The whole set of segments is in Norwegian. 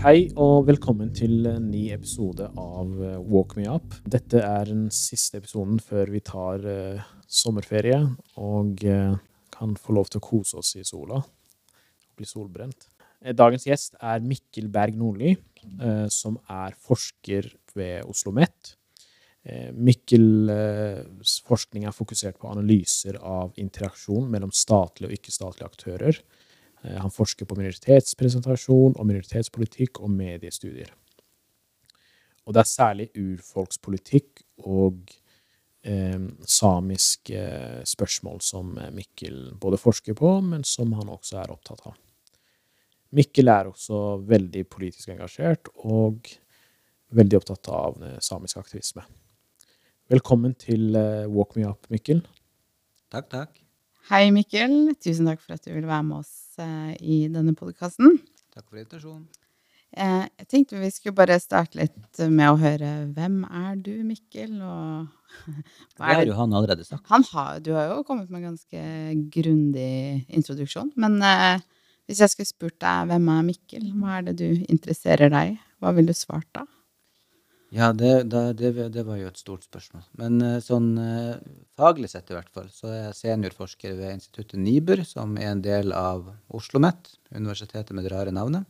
Hei og velkommen til en ny episode av eh, Walk Me Up. Dette er den siste episoden før vi tar eh, sommerferie og eh, kan få lov til å kose oss i sola og bli solbrent. Eh, Dagens gjest er Mikkel Berg Nordli, eh, som er forsker ved Oslo OsloMet. Eh, Mikkels forskning er fokusert på analyser av interaksjon mellom statlige og ikke-statlige aktører. Eh, Han forsker på minoritetspresentasjon og minoritetspolitikk og mediestudier. Og det er særlig urfolkspolitikk og eh, samiske eh, spørsmål som eh, Mikkel både forsker på, men som han også er opptatt av. Mikkel er også veldig politisk engasjert og veldig opptatt av samisk aktivisme. Velkommen til Walk Me Up, Mikkel. Takk, takk. Hei, Mikkel. Tusen takk for at du vil være med oss eh, i denne podkasten. Takk for invitasjonen. Eh, jeg tenkte vi skulle bare starte litt med å høre hvem er du, Mikkel, og Det har er jo han allerede sagt. han har, Du har jo kommet med en ganske grundig introduksjon, men eh, hvis jeg skulle spurt deg hvem er Mikkel, hva er det du interesserer deg i? Hva ville du svart da? Ja, det, det, det, det var jo et stort spørsmål. Men eh, sånn eh, faglig sett i hvert fall, så er jeg seniorforsker ved instituttet NIBR, som er en del av Oslo OsloMet, universitetet med det rare navnet.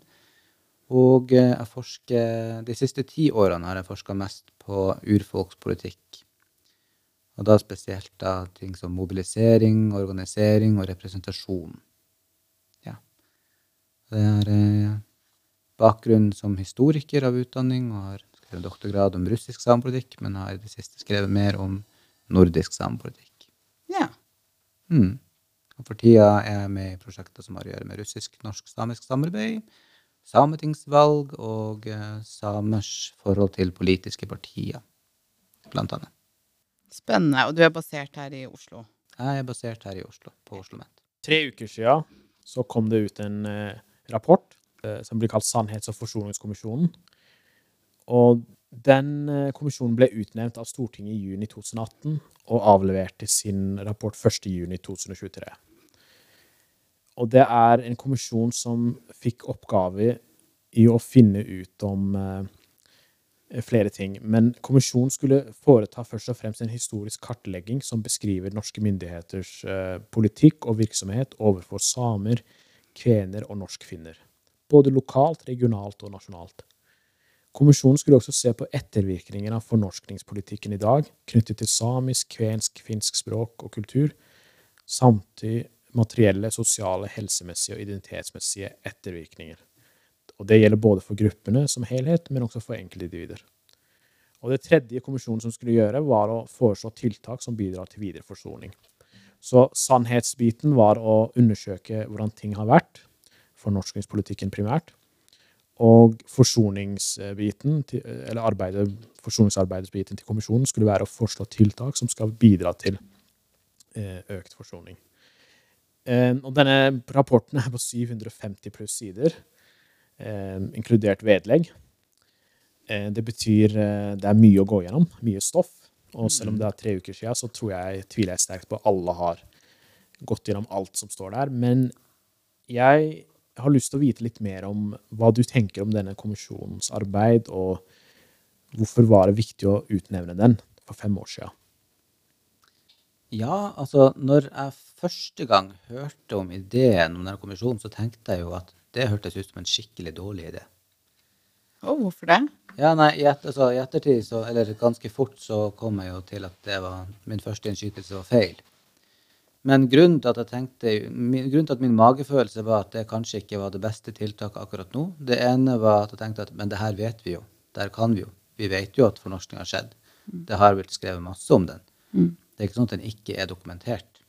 Og eh, jeg forsker De siste ti årene har jeg forska mest på urfolkspolitikk. Og da spesielt da ting som mobilisering, organisering og representasjon. Ja. Det er bakgrunn som historiker av utdanning og har skrevet doktorgrad om russisk samepolitikk, men har i det siste skrevet mer om nordisk samepolitikk. Ja. Mm. Og for tida er jeg med i prosjekter som har å gjøre med russisk-norsk-samisk samarbeid, sametingsvalg og eh, samers forhold til politiske partier, blant annet. Spennende. Og du er basert her i Oslo. Jeg er basert her i Oslo, på Oslo OsloMet. Tre uker siden så kom det ut en eh, rapport eh, som blir kalt Sannhets- og forsoningskommisjonen. Og den eh, kommisjonen ble utnevnt av Stortinget i juni 2018 og avleverte sin rapport 1. juni 2023. Og det er en kommisjon som fikk oppgave i å finne ut om eh, flere ting. Men kommisjonen skulle foreta først og fremst en historisk kartlegging som beskriver norske myndigheters eh, politikk og virksomhet overfor samer, kvener og norskfinner. Både lokalt, regionalt og nasjonalt. Kommisjonen skulle også se på ettervirkninger av fornorskningspolitikken i dag, knyttet til samisk, kvensk, finsk språk og kultur, samtidig materielle, sosiale, helsemessige og identitetsmessige ettervirkninger. Og det gjelder både for gruppene som helhet, men også for enkeltindivider. Og det tredje kommisjonen som skulle gjøre, var å foreslå tiltak som bidrar til videre forsoning. Så sannhetsbiten var å undersøke hvordan ting har vært, fornorskningspolitikken primært, og forsoningsbiten, eller arbeidet, forsoningsarbeidsbiten til kommisjonen skulle være å foreslå tiltak som skal bidra til eh, økt forsoning. Eh, Og denne rapporten er på 750 pluss sider, eh, inkludert vedlegg. Det betyr det er mye å gå gjennom, mye stoff. Og selv om det er tre uker siden, så tror jeg, tviler jeg sterkt på at alle har gått gjennom alt som står der. Men jeg har lyst til å vite litt mer om hva du tenker om denne kommisjonens arbeid, og hvorfor var det viktig å utnevne den for fem år siden? Ja, altså, når jeg første gang hørte om ideen om denne kommisjonen, så tenkte jeg jo at det hørtes ut som en skikkelig dårlig idé. Og hvorfor det? Ja, nei, i, et, altså, i ettertid, så, eller ganske fort, så kom jeg jo til at det var, min første innskytelse var feil. Men grunnen til at jeg tenkte, grunnen til at min magefølelse var at det kanskje ikke var det beste tiltaket akkurat nå, det ene var at jeg tenkte at men det her vet vi jo, Det her kan vi jo. Vi vet jo at fornorskning har skjedd. Det har blitt skrevet masse om den. Det er ikke sånn at den ikke er dokumentert.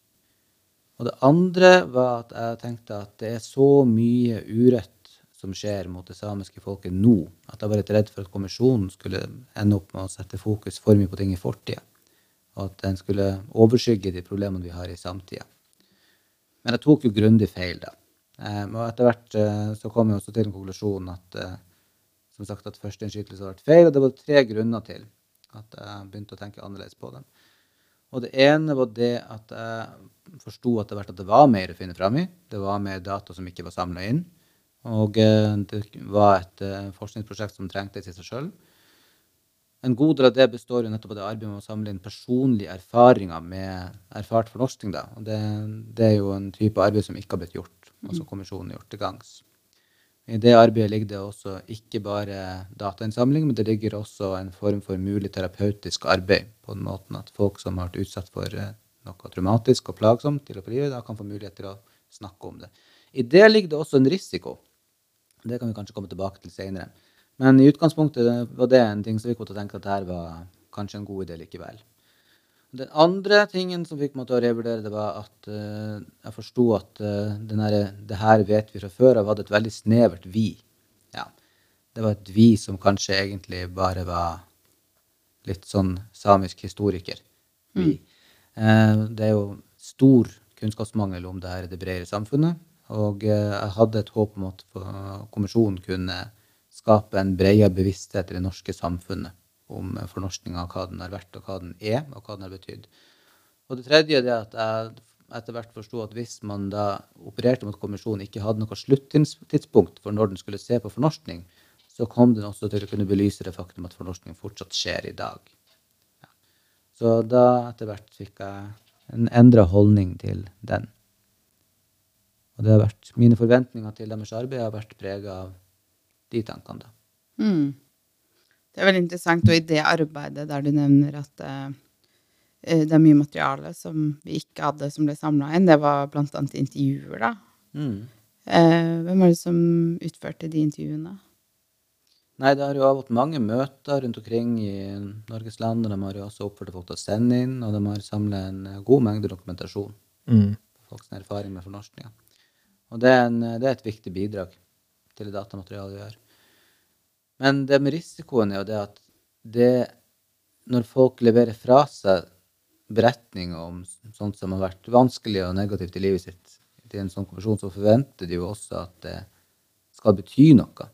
Og det andre var at jeg tenkte at det er så mye urett som skjer mot det samiske folket nå, at jeg var litt redd for at kommisjonen skulle ende opp med å sette fokus for mye på ting i fortida, at den skulle overskygge de problemene vi har i samtida. Men jeg tok jo grundig feil, da. Eh, og etter hvert eh, så kom jeg også til en konklusjon at eh, som sagt at førsteinnskytelse har vært feil, og det var tre grunner til at jeg begynte å tenke annerledes på dem. Og det ene var det at jeg forsto etter hvert at det var mer å finne fram i. Det var mer data som ikke var samla inn. Og det var et forskningsprosjekt som trengtes i seg sjøl. En god del av det består jo nettopp av det arbeidet med å samle inn personlige erfaringer med erfart fornorskning. Da. Og det, det, er jo en type arbeid som ikke har blitt gjort, altså kommisjonen har gjort til gangs. I det arbeidet ligger det også ikke bare datainnsamling, men det ligger også en form for mulig terapeutisk arbeid, på den måten at folk som har vært utsatt for eh, noe traumatisk og plagsomt til å på livet, da kan få mulighet til å snakke om det. I det ligger det også en risiko. Det kan vi kanskje komme tilbake til senere. Men i utgangspunktet var det en ting som fikk meg til å tenke at dette var kanskje en god idé likevel. Den andre tingen som fikk meg til å revurdere, det var at uh, jeg forsto at uh, denne, det her vet vi fra før av hadde et veldig snevert vi. Ja. Det var et vi som kanskje egentlig bare var litt sånn samisk historiker. Vi. Mm. Uh, det er jo stor kunnskapsmangel om det her i det bredere samfunnet. Og jeg hadde et håp om at kommisjonen kunne skape en bredere bevissthet i det norske samfunnet om fornorskninga, hva den har vært, og hva den er, og hva den har betydd. Og det tredje er at jeg etter hvert forsto at hvis man da opererte mot kommisjonen ikke hadde noe sluttidspunkt for når den skulle se på fornorskning, så kom den også til å kunne belyse det faktum at fornorskning fortsatt skjer i dag. Ja. Så da etter hvert fikk jeg en endra holdning til den. Og det har vært, mine forventninger til deres arbeid har vært prega av de tankene, da. Mm. Det er veldig interessant. Og i det arbeidet der du nevner at uh, det er mye materiale som vi ikke hadde, som ble samla inn, det var blant annet intervjuer, da. Mm. Uh, hvem var det som utførte de intervjuene? Nei, det har jo vært mange møter rundt omkring i Norges land. og De har jo også oppfordret folk til å sende inn, og de har samlet en god mengde dokumentasjon mm. på folks erfaring med fornorskninga. Og det er, en, det er, et viktig bidrag det datamaterialet vi gjør. Men det med risikoen er jo det at det Når folk leverer fra seg beretninger om sånt som har vært vanskelig og negativt i livet sitt til en sånn konvensjon, så forventer de jo også at det skal bety noe.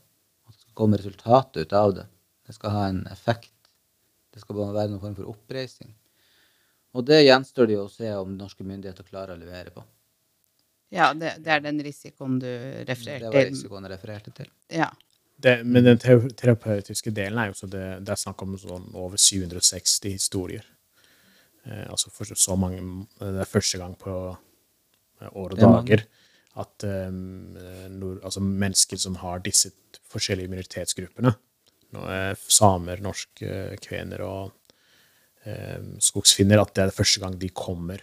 At det skal komme resultater ut av det. Det skal ha en effekt. Det skal bare være noen form for oppreising. Og det gjenstår det jo å se om norske myndigheter klarer å levere på. Ja, det, det er den risikoen du refererte til. Det var risikoen jeg refererte til. Ja. Det, men den terapeutiske delen er jo så det, det er snakk om sånn over 760 historier. Eh, altså for så mange Det er første gang på eh, år og dager at um, nord, altså mennesker som har disse forskjellige minoritetsgruppene, samer, norske eh, kvener og um, skogsfinner, at det er første gang de kommer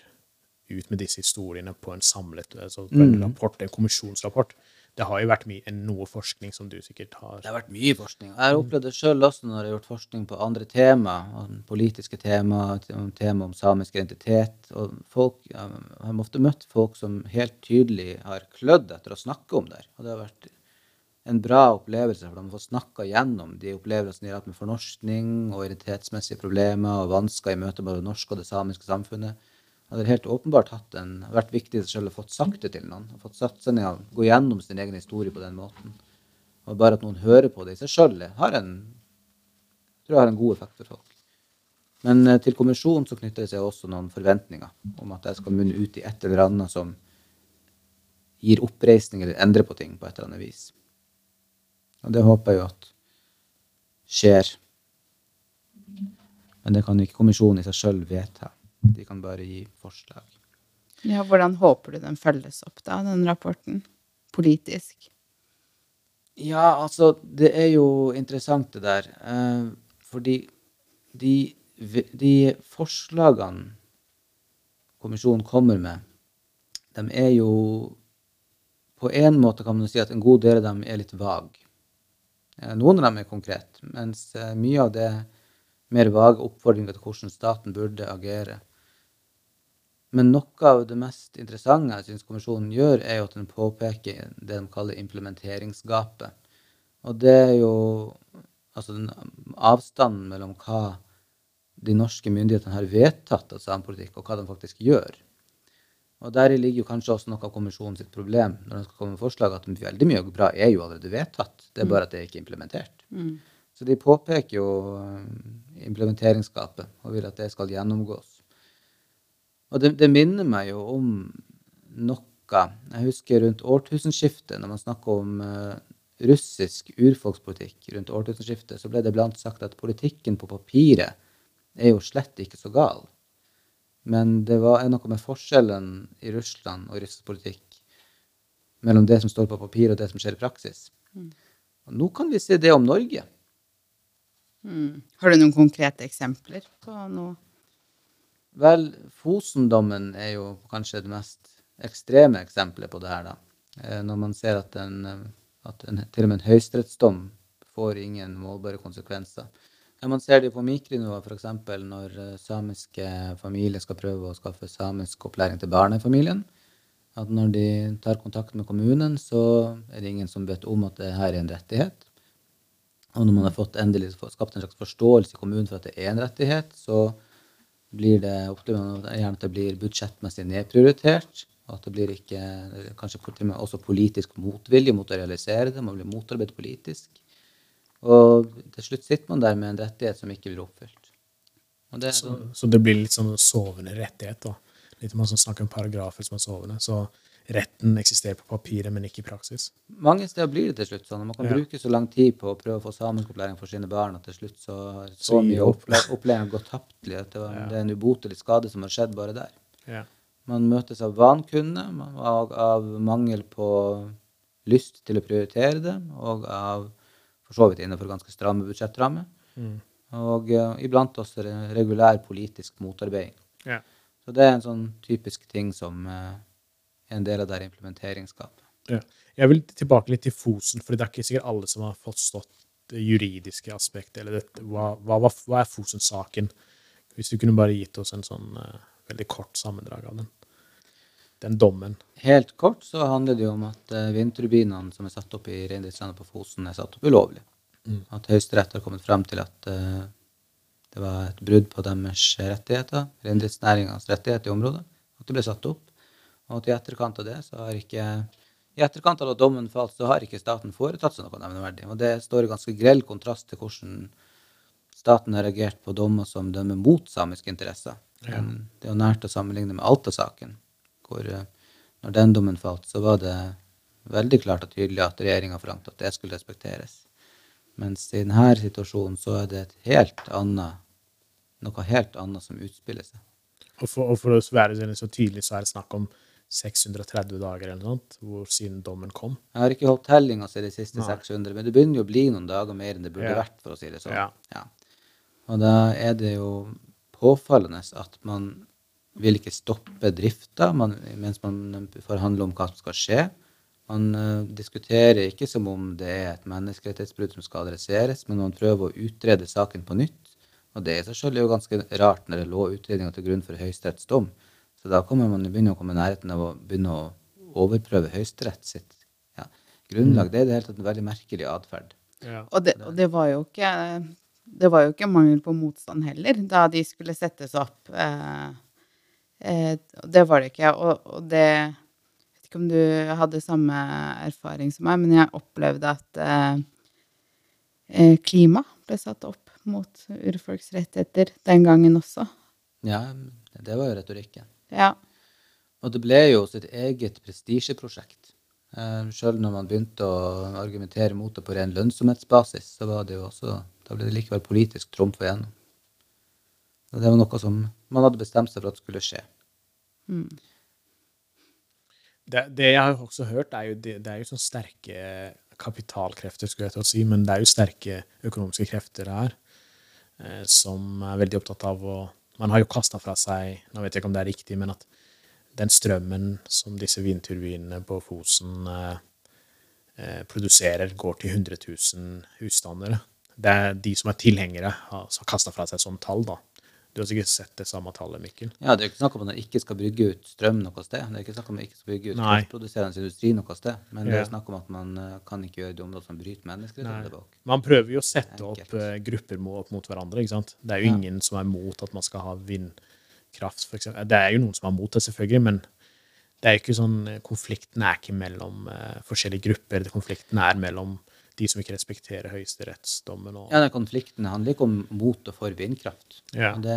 ut med disse historiene på en samlet altså på en mm. rapport, en kommisjonsrapport det har jo vært noe forskning som du sikkert har Det har vært mye forskning. Jeg har opplevd det sjøl også når jeg har gjort forskning på andre tema, politiske tema, tema om samisk identitet. Og folk, jeg har ofte møtt folk som helt tydelig har klødd etter å snakke om det. Og det har vært en bra opplevelse, for de har fått snakka gjennom de opplevelsene de har hatt med fornorskning og identitetsmessige problemer og vansker i møte med det norske og det samiske samfunnet hadde helt åpenbart en, vært viktig seg selv å fått sagt det til noen. Fått satt seg ned og gå gjennom sin egen historie på den måten. Og bare at noen hører på det i seg sjøl, har en, tror jeg har en god effekt for folk. Men eh, til kommisjonen så knytter det seg også noen forventninger om at jeg skal munne ut i et eller annet som gir oppreisning eller endrer på ting på et eller annet vis. Og det håper jeg jo at skjer. Men det kan ikke kommisjonen i seg sjøl vedta. De kan bare gi forslag. Ja, Hvordan håper du den følges opp, da, den rapporten? Politisk? Ja, altså, det er jo interessant, det der. Eh, fordi de, de, forslagene kommisjonen kommer med, de er jo På en måte kan man si at en god del av dem er litt vage. Eh, noen av dem er konkrete, mens eh, mye av det er mer vage oppfordringer til hvordan staten burde agere. Men noe av det mest interessante jeg syns kommisjonen gjør, er jo at den påpeker det de kaller implementeringsgapet. Og det er jo altså den avstanden mellom hva de norske myndighetene har vedtatt av samepolitikk, og hva de faktisk gjør. Og Deri ligger jo kanskje også noe av kommisjonen sitt problem når de skal komme med forslag, at veldig mye bra er jo allerede vedtatt. Det er bare at det er ikke er implementert. Mm. Så de påpeker jo eh, implementeringsgapet og vil at det skal gjennomgås. Og det, det, minner meg jo om noe Jeg husker rundt årtusenskiftet, når man snakker om uh, russisk urfolkspolitikk rundt årtusenskiftet, så ble det blant sagt at politikken på papiret er jo slett ikke så gal. Men det var noe med forskjellen i Russland og russisk politikk mellom det som står på papir, og det som skjer i praksis. Mm. Og nå kan vi se det om Norge. Mm. Har du noen konkrete eksempler på noe? Vel, Fosen-dommen er jo kanskje det mest ekstreme eksempelet på det her, da. Eh, når man ser at, en, at en, til og med en høyesterettsdom får ingen målbare konsekvenser. Ja, man ser det på mikronivå, f.eks. når eh, samiske familier skal prøve å skaffe samisk opplæring til barnefamilien. At når de tar kontakt med kommunen, så er det ingen som vet om at det her er en rettighet. Og når man har fått endelig skapt en slags forståelse i kommunen for at det er en rettighet, så blir det, opplever gjerne at det blir budsjettmessig nedprioritert. At det blir ikke, kanskje til og med også politisk motvilje mot å realisere det. Man blir motarbeidet politisk. Og til slutt sitter man der med en rettighet som ikke blir oppfylt. Det så, sånn, så, det blir litt sånn sovende rettighet, da? Litt man snakker om paragrafer som er sovende. Så retten eksisterer på papiret, men ikke i praksis. Mange steder blir det til slutt sånn. Man kan ja. bruke så lang tid på å prøve å få samiskopplæring for sine barn at til slutt så så, mye opplæring gått tapt. At det, var, ja. det er en ubotelig skade som har skjedd bare der. Ja. Man møtes av vankunne, og av mangel på lyst til å prioritere det, og av for så vidt innenfor ganske stramme budsjettrammer. Mm. Og uh, iblant også regulær politisk motarbeiding. Ja. Så det er en sånn typisk ting som uh, en del av det implementeringsgapet. Ja. Jeg vil tilbake litt til Fosen, for det er ikke sikkert alle som har forstått det juridiske aspektet. eller dette. Hva, hva, hva er Fosen-saken? Hvis du kunne bare gitt oss en sånn uh, veldig kort sammendrag av den. Den dommen. Helt kort så handler det jo om at uh, vindturbinene som er satt opp i reindriftslandet på Fosen, er satt opp ulovlig. Mm. At Høyesterett har kommet frem til at uh, det var et brudd på deres rettigheter, reindriftsnæringas rettigheter i området, at det ble satt opp. Og til etterkant av det så har ikke i etterkant av at dommen falt, så har ikke staten foretatt seg noe nevneverdig. Og det står i ganske grell kontrast til hvordan staten har reagert på dommer som dømmer mot samiske interesser. Ja. Det er jo nært å sammenligne med Alta-saken, hvor eh, når den dommen falt, så var det veldig klart og tydelig at regjeringa forlangte at det skulle respekteres. Mens i denne situasjonen så er det et helt annet, noe helt annet som utspiller seg. Og for, og for å være så tydelig, så er det snakk om 630 dager eller noe, hvor siden dommen kom. Jeg har ikke holdt tellinga siden de siste Nei. 600, men det begynner jo å bli noen dager mer enn det burde ja. vært, for å si det sånn. Ja. Ja. Og da er det jo påfallende at man vil ikke stoppe drifta mens man forhandler om hva som skal skje. Man uh, diskuterer ikke som om det er et menneskerettighetsbrudd som skal adresseres, men man prøver å utrede saken på nytt. Og det i seg sjøl er jo ganske rart når det lå utredninger til grunn for Høyesteretts dom. Så da kommer man begynne å komme i nærheten av å begynne å overprøve Høyesterett sitt ja, grunnlag. Mm. Det er det hele tatt en veldig merkelig atferd. Ja. Og, det, og det, var jo ikke det var jo ikke mangel på motstand heller da de skulle settes opp. Eh, eh, det var det ikke. Og, og, det Jeg vet ikke om du hadde samme erfaring som meg, men jeg opplevde at eh, eh klima ble satt opp mot urfolks rettigheter den gangen også. Ja, det var jo retorikken. Ja. Og det ble jo sitt eget prestisjeprosjekt. Eh, Sjøl når man begynte å argumentere mot det på ren lønnsomhetsbasis, så var det jo også, da ble det likevel politisk trumfa igjennom. Og det var noe som man hadde bestemt seg for at skulle skje. Mm. Det, det, jeg har også hørt, er jo, det, det er jo sånn sterke kapitalkrefter, skulle jeg til å si, men det er jo sterke økonomiske krefter her eh, som er veldig opptatt av å man har jo kasta fra seg Nå vet jeg ikke om det er riktig, men at den strømmen som disse vindturbinene på Fosen eh, eh produserer, går til 100 000 husstander. Det er de som er tilhengere, har kasta fra seg sånn tall, da. Du har sikkert sett det samme tallet, Mikkel? Ja, det er ikke snakk om at man ikke skal bygge ut strøm noe sted. Det er ikke snakk om at man ikke skal bygge ut kraftproduserende industri noe sted. Men det er snakk om at man uh, kan ikke gjøre det om områder som bryter menneskerettigheter. Man prøver jo å sette opp uh, grupper mot, mot, hverandre. ikke sant? Det er jo ja. ingen som er mot at man skal ha vindkraft, f.eks. Det er jo noen som er mot det, selvfølgelig, men det er jo ikke sånn, eh, konflikten er ikke mellom uh, forskjellige grupper. Konflikten er mellom de som ikke respekterer høyesterettsdommen. Ja, den konflikten handler ikke om mot og for vindkraft. Ja. Det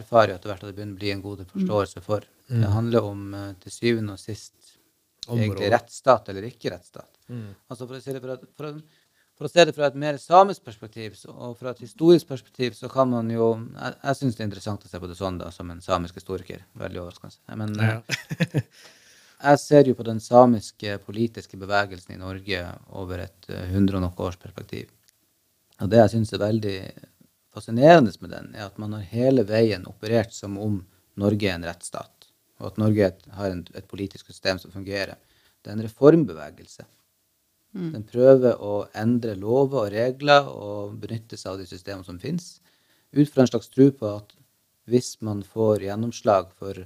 erfarer jeg etter hvert at det begynner å bli en god forståelse for. Mm. Det handler om eh, til syvende og sist egentlig rettsstat eller ikke rettsstat. Mm. Altså for å, si det fra, for, å, for å se det fra et mer samisk perspektiv så, og fra et historisk perspektiv, så kan man jo Jeg, jeg syns det er interessant å se på det sånn, da, som en samisk historiker. Veldig overraskende. Men ja. jeg ser jo på den samiske politiske bevegelsen i Norge over et hundre og noe års perspektiv. Og det jeg syns er veldig fascinerende med den, er at man har hele veien operert som om Norge er en rettsstat, og at Norge har en, et politisk system som fungerer. Det er en reformbevegelse. Mm. Den prøver å endre lover og regler og benytte seg av de systemene som finnes, ut fra en slags tro på at hvis man får gjennomslag for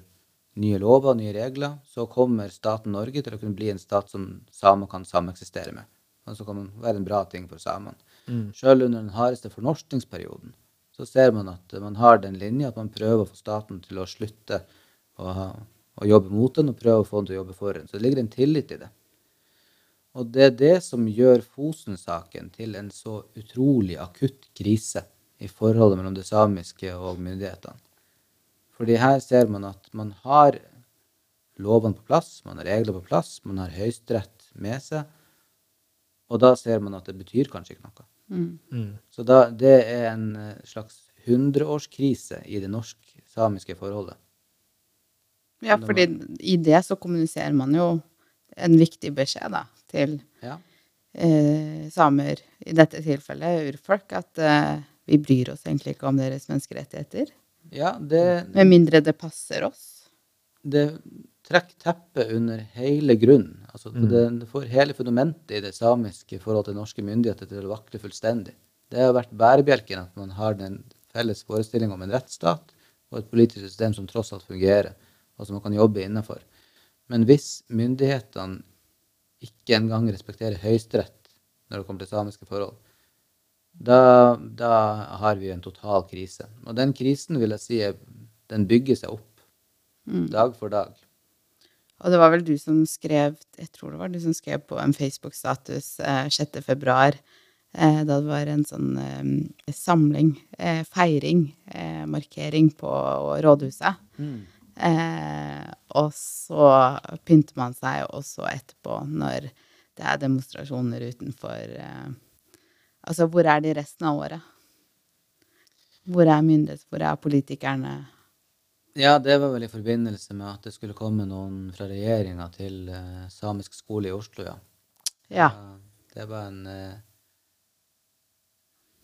nye lover og nye regler, så kommer staten Norge til å kunne bli en stat som samer kan sameksistere med. Og så kan det være en bra ting for samene. Mm. Sjøl under den hardeste fornorskningsperioden så ser man at man har den linja at man prøver å få staten til å slutte å, å jobbe mot den, og prøve å få den til å jobbe for den. Så det ligger en tillit i det. Og det er det som gjør Fosen-saken til en så utrolig akutt krise i forholdet mellom det samiske og myndighetene. Fordi her ser man at man har lovene på plass, man har regler på plass, man har Høyesterett med seg. Og da ser man at det betyr kanskje ikke noe. Mm. mm. Så da, det er en slags hundreårskrise i det norsk-samiske forholdet. Ja, fordi i det så kommuniserer man jo en viktig beskjed da, til ja. eh, samer, i dette tilfellet urfolk, at eh, vi bryr oss egentlig ikke om deres menneskerettigheter. Ja, det... Med mindre det passer oss. Det trekker teppet under hele grunnen. Altså, mm. det, det, får hele fundamentet i det samiske i forhold til norske myndigheter til å vakle fullstendig. Det har vært bærebjelken at man har den felles forestillinga om en rettsstat og et politisk system som tross alt fungerer, og som man kan jobbe innenfor. Men hvis myndighetene ikke engang respekterer Høyesterett når det kommer til samiske forhold, da, da, har vi en total krise. Og den krisen vil jeg si den bygger seg opp mm. dag for dag. Og det var vel du som skrev Jeg tror det var du som skrev på en Facebook-status eh, 6. februar, eh, da det var en sånn eh, samling, eh, feiring, eh, markering på rådhuset. Mm. Eh, og så pynter man seg også etterpå, når det er demonstrasjoner utenfor Altså, hvor er de resten av året? Hvor er myndighet, hvor er politikerne? Ja, det var vel i forbindelse med at det skulle komme noen fra regjeringa til uh, samisk skole i Oslo, ja. ja. det var en uh,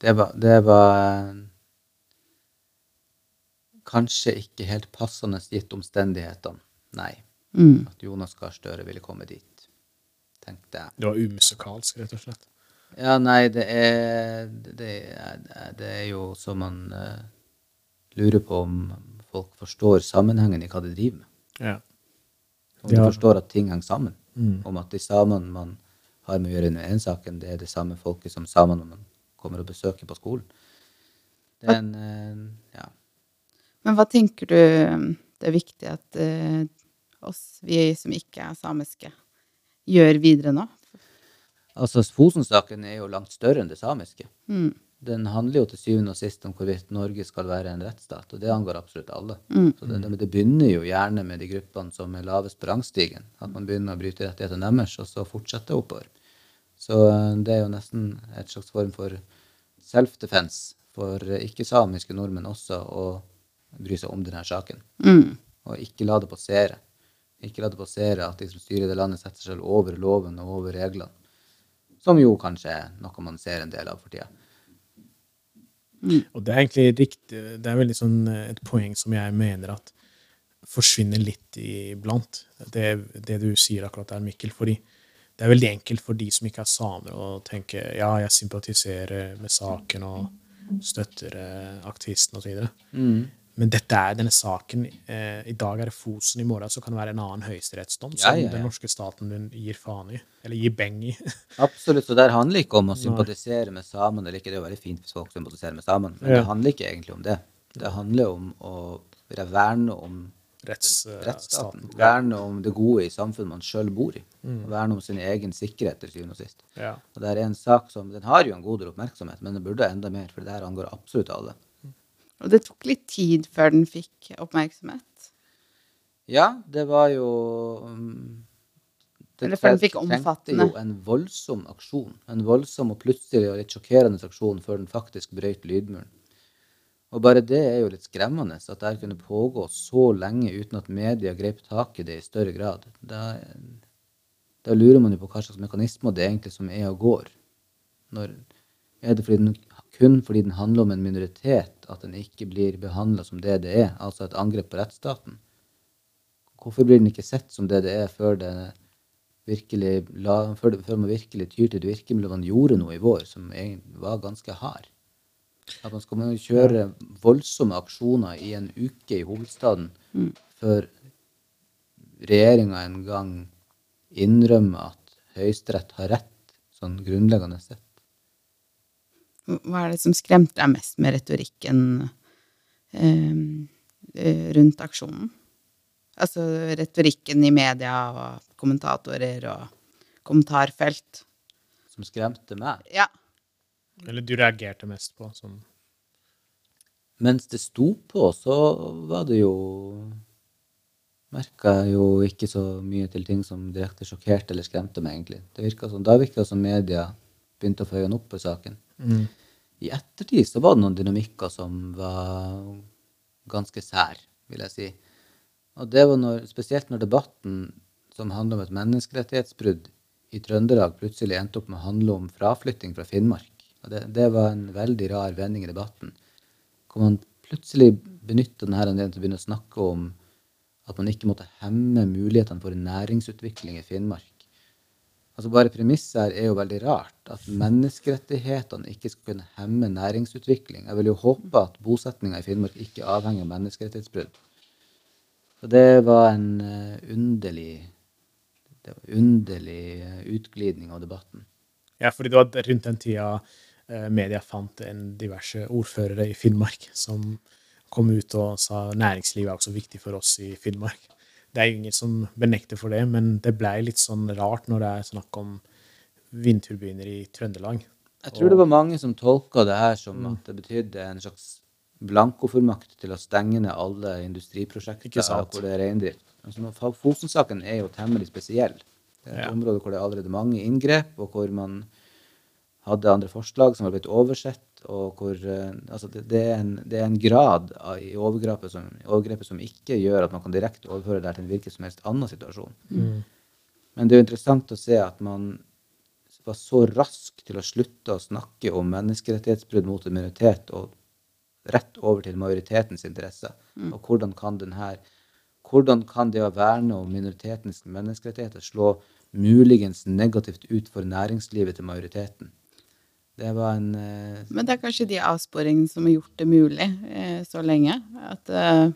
Det var, det var uh, kanskje ikke helt passende gitt omstendighetene, nei. Mm. At Jonas Gahr Støre ville komme dit, tenkte jeg. Det var umusikalsk, rett og slett? Ja, nei, det er Det, er, det er jo så man lurer på om folk forstår sammenhengen i hva de driver med. Ja. Om de forstår at ting henger sammen. Mm. Om at de samene man har med å gjøre i den saken, det er det samme folket som samene man kommer og besøker på skolen. Det er en uh, Ja. Men hva tenker du det er viktig at uh, oss, vi som ikke er samiske, gjør videre nå? Altså, Fosen-saken er jo langt større enn det samiske. Mm den handler jo til syvende og sist om hvorvidt Norge skal være en rettsstat, og det angår absolutt alle. Mm. Så det, det, begynner jo gjerne med de gruppene som er lavest på rangstigen. At man begynner å bryte rettighetene deres, og så fortsetter oppover. Så eh, det er jo nesten et slags form for self-defense for ikke-samiske nordmenn også å bry seg om denne saken. Mm. Og ikke la det passere. Ikke la det passere at de som styrer det landet, setter seg over loven og over reglene. Som jo kanskje er noe man ser en del av for tida. Mm. Og det er egentlig riktig, det er veldig sånn eh, et poeng som jeg mener at forsvinner litt iblant. Det, det du sier akkurat der, Mikkel. fordi det er veldig enkelt for de som ikke er samer, å tenke ja, jeg sympatiserer med saken og støtter eh, aktivisten osv. Mm. Men dette er denne saken. Eh, I dag er det Fosen, i morgen så kan det være en annen høyesterettsdom som ja, ja, ja. den norske staten gir faen i. Eller gir beng i. Absolutt. Så det handler ikke om å sympatisere med samene. Eller ikke, det er jo veldig fint hvis folk sympatiserer med samene, men det handler ikke egentlig om det. Det handler om å verne om Retts, rettsstaten. Verne om det gode i samfunnet man sjøl bor i. Mm. Verne om sin egen sikkerhet til syvende og sist. Og det er en sak som, Den har jo en god del oppmerksomhet, men den burde enda mer, for det her angår absolutt alle. Og det tok litt tid før den fikk oppmerksomhet? Ja, det var jo um, det Eller før den fikk omfattende. jo en voldsom aksjon. En voldsom og plutselig og litt sjokkerende aksjon før den faktisk brøyt lydmuren. Og bare det er jo litt skremmende, at det her kunne pågå så lenge uten at media grep tak i det i større grad. Da, da lurer man jo på hva slags mekanismer det egentlig som er og går. Når, er det fordi den, kun fordi den handler om en minoritet at den ikke blir behandla som det det er, altså et angrep på rettsstaten? Hvorfor blir den ikke sett som det det er før, det virkelig la, før, det, før man virkelig tyr til det virkemidlet man gjorde noe i vår, som egentlig var ganske hard? At man skal kjøre voldsomme aksjoner i en uke i hovedstaden før regjeringa en gang innrømmer at Høyesterett har rett, sånn grunnleggende sett. Hva er det som skremte deg mest med retorikken eh, eh, rundt aksjonen? Altså retorikken i media og kommentatorer og kommentarfelt. Som skremte meg. Ja. Eller du reagerte mest på som Mens det sto på, så var det jo Merka jo ikke så mye til ting som direkte sjokkerte eller skremte meg, egentlig. Det virket som, da virka det som media begynte å få øynene opp for saken. I ettertid så var det noen dynamikker som var ganske sær, vil jeg si. Og det var når, spesielt når debatten som handler om et menneskerettighetsbrudd i Trøndelag, plutselig endte opp med å handle om fraflytting fra Finnmark. Og det, det var en veldig rar vending i debatten. Hvor man plutselig benytta denne anledningen til å begynne å snakke om at man ikke måtte hemme mulighetene for næringsutvikling i Finnmark. Altså Bare premisset her er jo veldig rart. At menneskerettighetene ikke skal kunne hemme næringsutvikling. Jeg vil jo håpe at bosetninga i Finnmark ikke avhenger av menneskerettighetsbrudd. Så det var en eh, underlig var underlig eh, utglidning av debatten. Ja, fordi det var rundt den tida eh, media fant en diverse ordførere i Finnmark som kom ut og sa næringslivet er også viktig for oss i Finnmark. Det er jo ingen som benekter for det, men det blei litt sånn rart når det er snakk om vindturbiner i Trøndelag. Jeg tror det var mange som tolka det her som at det betydde en slags blankofullmakt til å stenge ned alle industriprosjekter hvor det er reindrift. Altså, Fosen-saken er jo temmelig spesiell. Det er et Ja. område hvor det er allerede mange inngrep, og hvor man hadde andre forslag som var blitt oversett, og hvor eh, Altså, det, det, er, en, det er en grad i overgrepet som, overgrepet som ikke gjør at man kan direkte overføre det til en hvilken som helst annen situasjon. Men det er jo interessant å se at man var så rask til å slutte å snakke om menneskerettighetsbrudd mot en minoritet og rett over til majoritetens interesser. Og hvordan kan den her hvordan kan det å verne om minoritetens menneskerettigheter slå muligens negativt ut for næringslivet til majoriteten? Det var en eh, Men det er kanskje de avsporingene som har gjort det mulig eh, så lenge. At eh,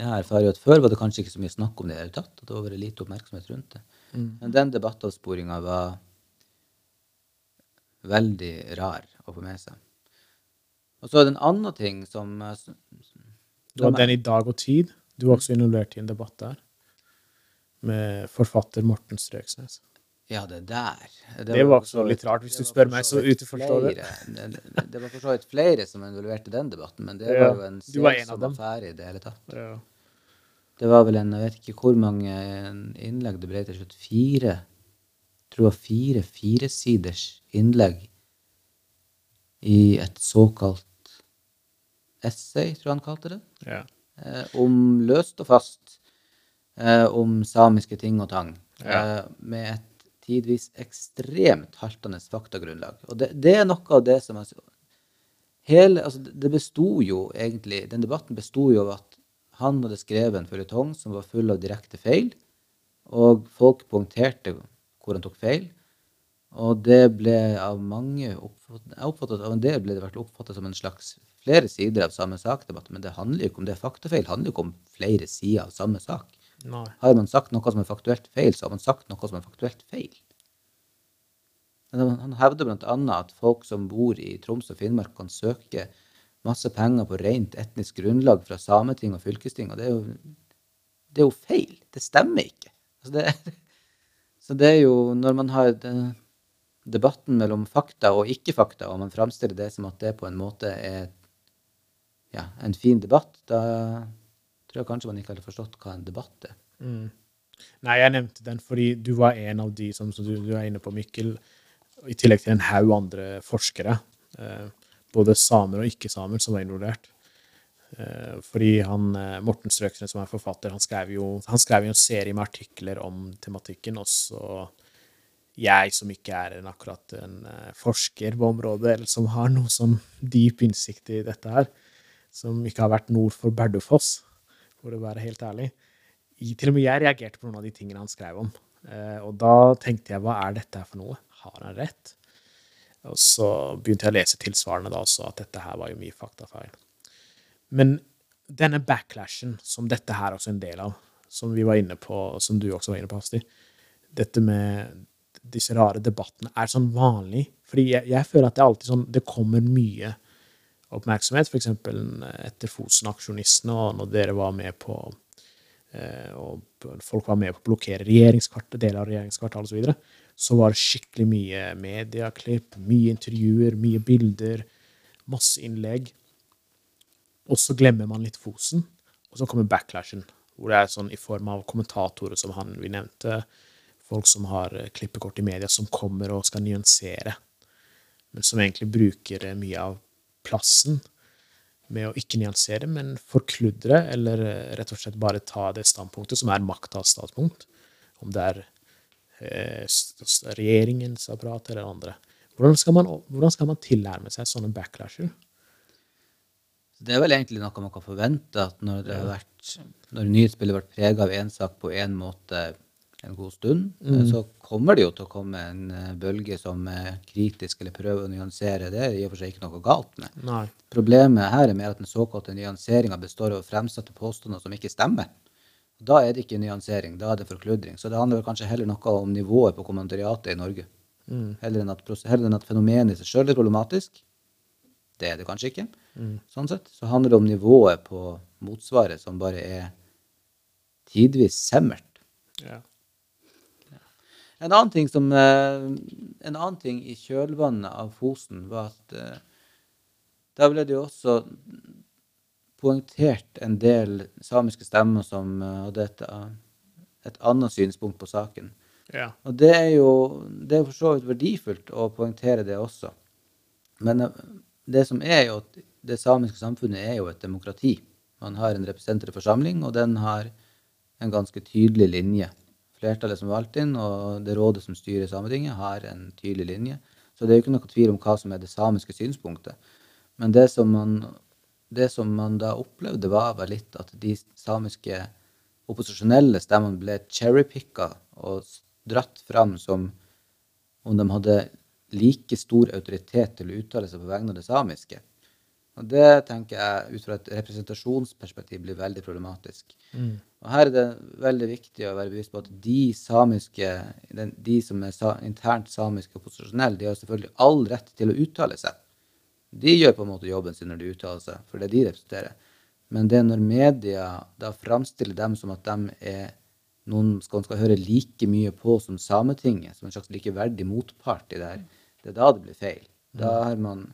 Jeg erfarer jo at før var det kanskje ikke så mye snakk om det i det hele tatt. At det var vært lite oppmerksomhet rundt det. Men den debattavsporinga var veldig rar å få med seg. Og så er det en annen ting som Du har Det var den i Dag og Tid. Du var også involvert i en debatt der. Med forfatter Morten Strøksnes. Ja, det der. Det var var også litt rart, hvis du spør meg, så utenforstår det. Det, det, det var for så vidt flere som involverte den debatten, men det Ja, var jo en du var en selsom dem. affære i det hele tatt. Ja. Det var vel en, jeg vet ikke hvor mange innlegg det ble til slutt. Fire. Jeg tror det var fire firesiders innlegg i et såkalt essay, tror jeg han kalte det. Ja. eh, om løst og fast eh, om samiske ting og tang. Eh, med et tidvis ekstremt haltende faktagrunnlag. Og det, det er noe av det som altså, hele, altså det- Det besto jo egentlig Den debatten besto jo av at han hadde skrevet en føljetong som var full av direkte feil, og folk poengterte hvor han tok feil. Og det ble av mange oppfattet, Av en del ble det vært oppfattet som en slags flere sider av samme sak-debatt, men det handler jo ikke om det. Faktafeil handler jo ikke om flere sider av samme sak. Nei. Har man sagt noe som er faktuelt feil, så har man sagt noe som er faktuelt feil. Men Han hevder bl.a. at folk som bor i Troms og Finnmark, kan søke masse penger på rent etnisk grunnlag fra Sameting og fylkesting, og det er jo, det er jo feil. Det stemmer ikke. Altså det, så det er jo når man har debatten mellom fakta og ikke-fakta, og man framstiller det som at det på en måte er ja, en fin debatt, da tror jeg kanskje man ikke hadde forstått hva en debatt er. Mm. Nei, jeg nevnte den fordi du var en av de som, som du, du, er inne på, Mikkel, i tillegg til en haug andre forskere, eh, både samer og ikke-samer, som var involvert. Eh, fordi han, eh, Morten Strøksnes, som er forfatter, han skrev, jo, han skrev jo en serie med artikler om tematikken. Også jeg, som ikke er en, akkurat en eh, forsker på området, eller som har noe sånn dyp innsikt i dette her, som ikke har vært nord for Bardufoss, for å være helt ærlig. Til og med jeg reagerte på noen av de tingene han skrev om. Og da tenkte jeg, hva er dette her for noe? Har han rett? Og så begynte jeg å lese tilsvarende da også, at dette her var jo mye faktafeil. Men denne backlashen, som dette her også er en del av, som vi var inne på, som du også var inne på, Asti, dette med disse rare debattene, er sånn vanlig. Fordi jeg, jeg føler at det er alltid sånn Det kommer mye oppmerksomhet, f.eks. etter Fosen-aksjonistene, og når dere var med på eh, og folk var med på å blokkere regjeringskartet, deler av regjeringskvartalet osv så så var det skikkelig mye medieklipp, mye intervjuer, mye bilder, masse innlegg. Og så glemmer man litt Fosen, og så kommer backlashen, hvor det er sånn i form av kommentatorer som han vi nevnte, folk som har eh, klippekort i media, som kommer og skal nyansere, men som egentlig bruker eh, mye av plassen med å ikke nyansere, men forkludre, eller eh, rett og slett bare ta det standpunktet som er maktas standpunkt. Om det er Eh, regjeringens apparat eller andre. Hvordan skal, man, hvordan skal man tilnærme seg sånne backlasher? Det er vel egentlig noe man kan forvente, at når, det har vært, når nyhetsbildet har vært prega av én sak på én måte en god stund, mm. så kommer det jo til å komme en eh, bølge som er kritisk eller prøver å nyansere. Det er i og for seg ikke noe galt med. Nei. Problemet her er mer at den såkalte nyanseringa består av å fremsette påstander som ikke stemmer. Da er det ikke nyansering, da er det forkludring. Så det handler kanskje heller noe om nivået på kommentariatet i Norge. Mm. Heller, enn at, heller, enn at, fenomenet i seg sjøl er problematisk. Det er det kanskje ikke. Mm. Sånn sett. Så handler det om nivået på motsvaret, som bare er tidvis semmert. Ja. En annen ting som eh, En annen ting i kjølvannet av Fosen var at eh, da ble det jo også poengtert en del samiske stemmer som eh, hadde et, et annet synspunkt på saken. Ja. Og det er jo det er for så vidt verdifullt å poengtere det også. Men det som er jo at det samiske samfunnet er jo et demokrati. Man har en representativ forsamling, og den har en ganske tydelig linje. Flertallet som er valgt inn, og det rådet som styrer Sametinget, har en tydelig linje. Så det er jo ikke noe tvil om hva som er det samiske synspunktet. Men det som man det som man da opplevde, var vel litt at de samiske opposisjonelle stemmene ble cherrypicka og dratt fram som om de hadde like stor autoritet til å uttale seg på vegne av det samiske. Og det tenker jeg ut fra et representasjonsperspektiv blir veldig problematisk. Mm. Og her er det veldig viktig å være bevisst på at de samiske, de som er internt samiske opposisjonelle, de har selvfølgelig all rett til å uttale seg. De gjør på en måte jobben sin når de uttaler seg, for det er de representerer. Men det er når media da framstiller dem som at de er noen skal, skal høre like mye på som Sametinget, som en slags likeverdig motpart i det her, det er da det blir feil. Da, man,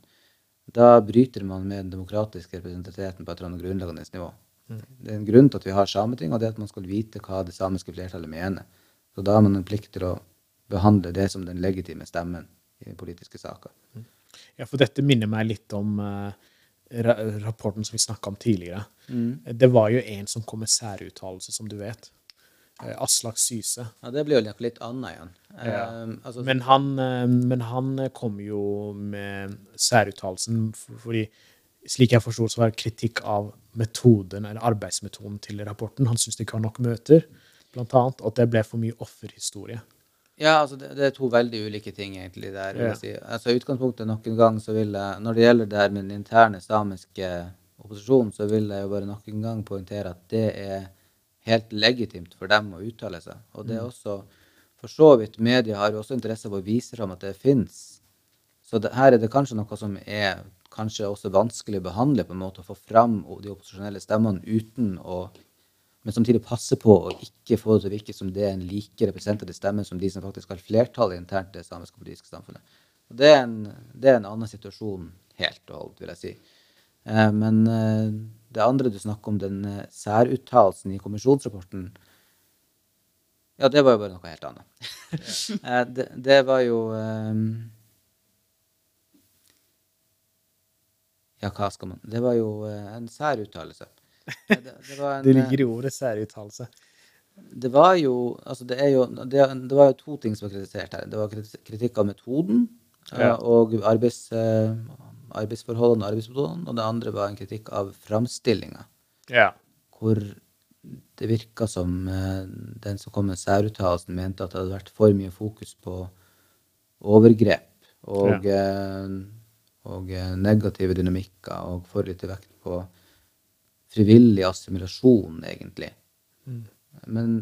da bryter man med den demokratiske representativiteten på et eller annet grunnleggende nivå. Det er en grunn til at vi har Sametinget, og det er at man skal vite hva det samiske flertallet mener. Så da har man en plikt til å behandle det som den legitime stemmen i politiske saker. Ja, for dette minner meg litt om uh, rapporten som vi snakka om tidligere. Mm. Det var jo en som kom med særuttalelse, som du vet. Uh, Aslak Syse. Ja, det blir jo litt annet igjen. Ja. Um, altså, men, han, uh, men, han, kom jo med særuttalelsen fordi slik jeg forsto, så var det kritikk av metoden, eller arbeidsmetoden til rapporten. Han syntes det ikke var nok møter, blant annet, og at det ble for mye offerhistorie. Ja, altså det, det, er to veldig ulike ting, egentlig. der, Ja. si. Altså utgangspunktet nok en gang så vil jeg, Når det gjelder det her med den interne samiske opposisjonen, så vil jeg jo bare nok en gang poengtere at det er helt legitimt for dem å uttale seg. Og det er mm. også For så vidt, media har jo også interesse av å vise fram at det fins. Så det, her er det kanskje noe som er kanskje også vanskelig å behandle, på en måte, å få fram de opposisjonelle stemmene uten å men samtidig passe på å ikke få det til å virke som det er en like representativ stemme som de som faktisk har flertallet internt i det samiske politiske samfunnet. Og det er, en, det er en annen situasjon helt og holdt, vil jeg si. Eh, men eh, det andre du snakker om, den eh, særuttalelsen i kommisjonsrapporten Ja, det var jo bare noe helt annet. Eh, det, det var jo eh, Ja, hva skal man Det var jo eh, en særuttalelse. Det, det en, Det ligger i ordet særuttalelse. Det var jo Altså, det er jo det, det var jo to ting som var kritisert her. Det var kritikk av metoden Ja. og arbeids, arbeidsforholdene og arbeidsmetodene. Og det andre var en kritikk av framstillinga, Ja. hvor det virka som eh, den som kom med særuttalelsen, mente at det hadde vært for mye fokus på overgrep og, ja. og eh, negative dynamikker, og for lite vekt på frivillig assimilasjon, egentlig. Men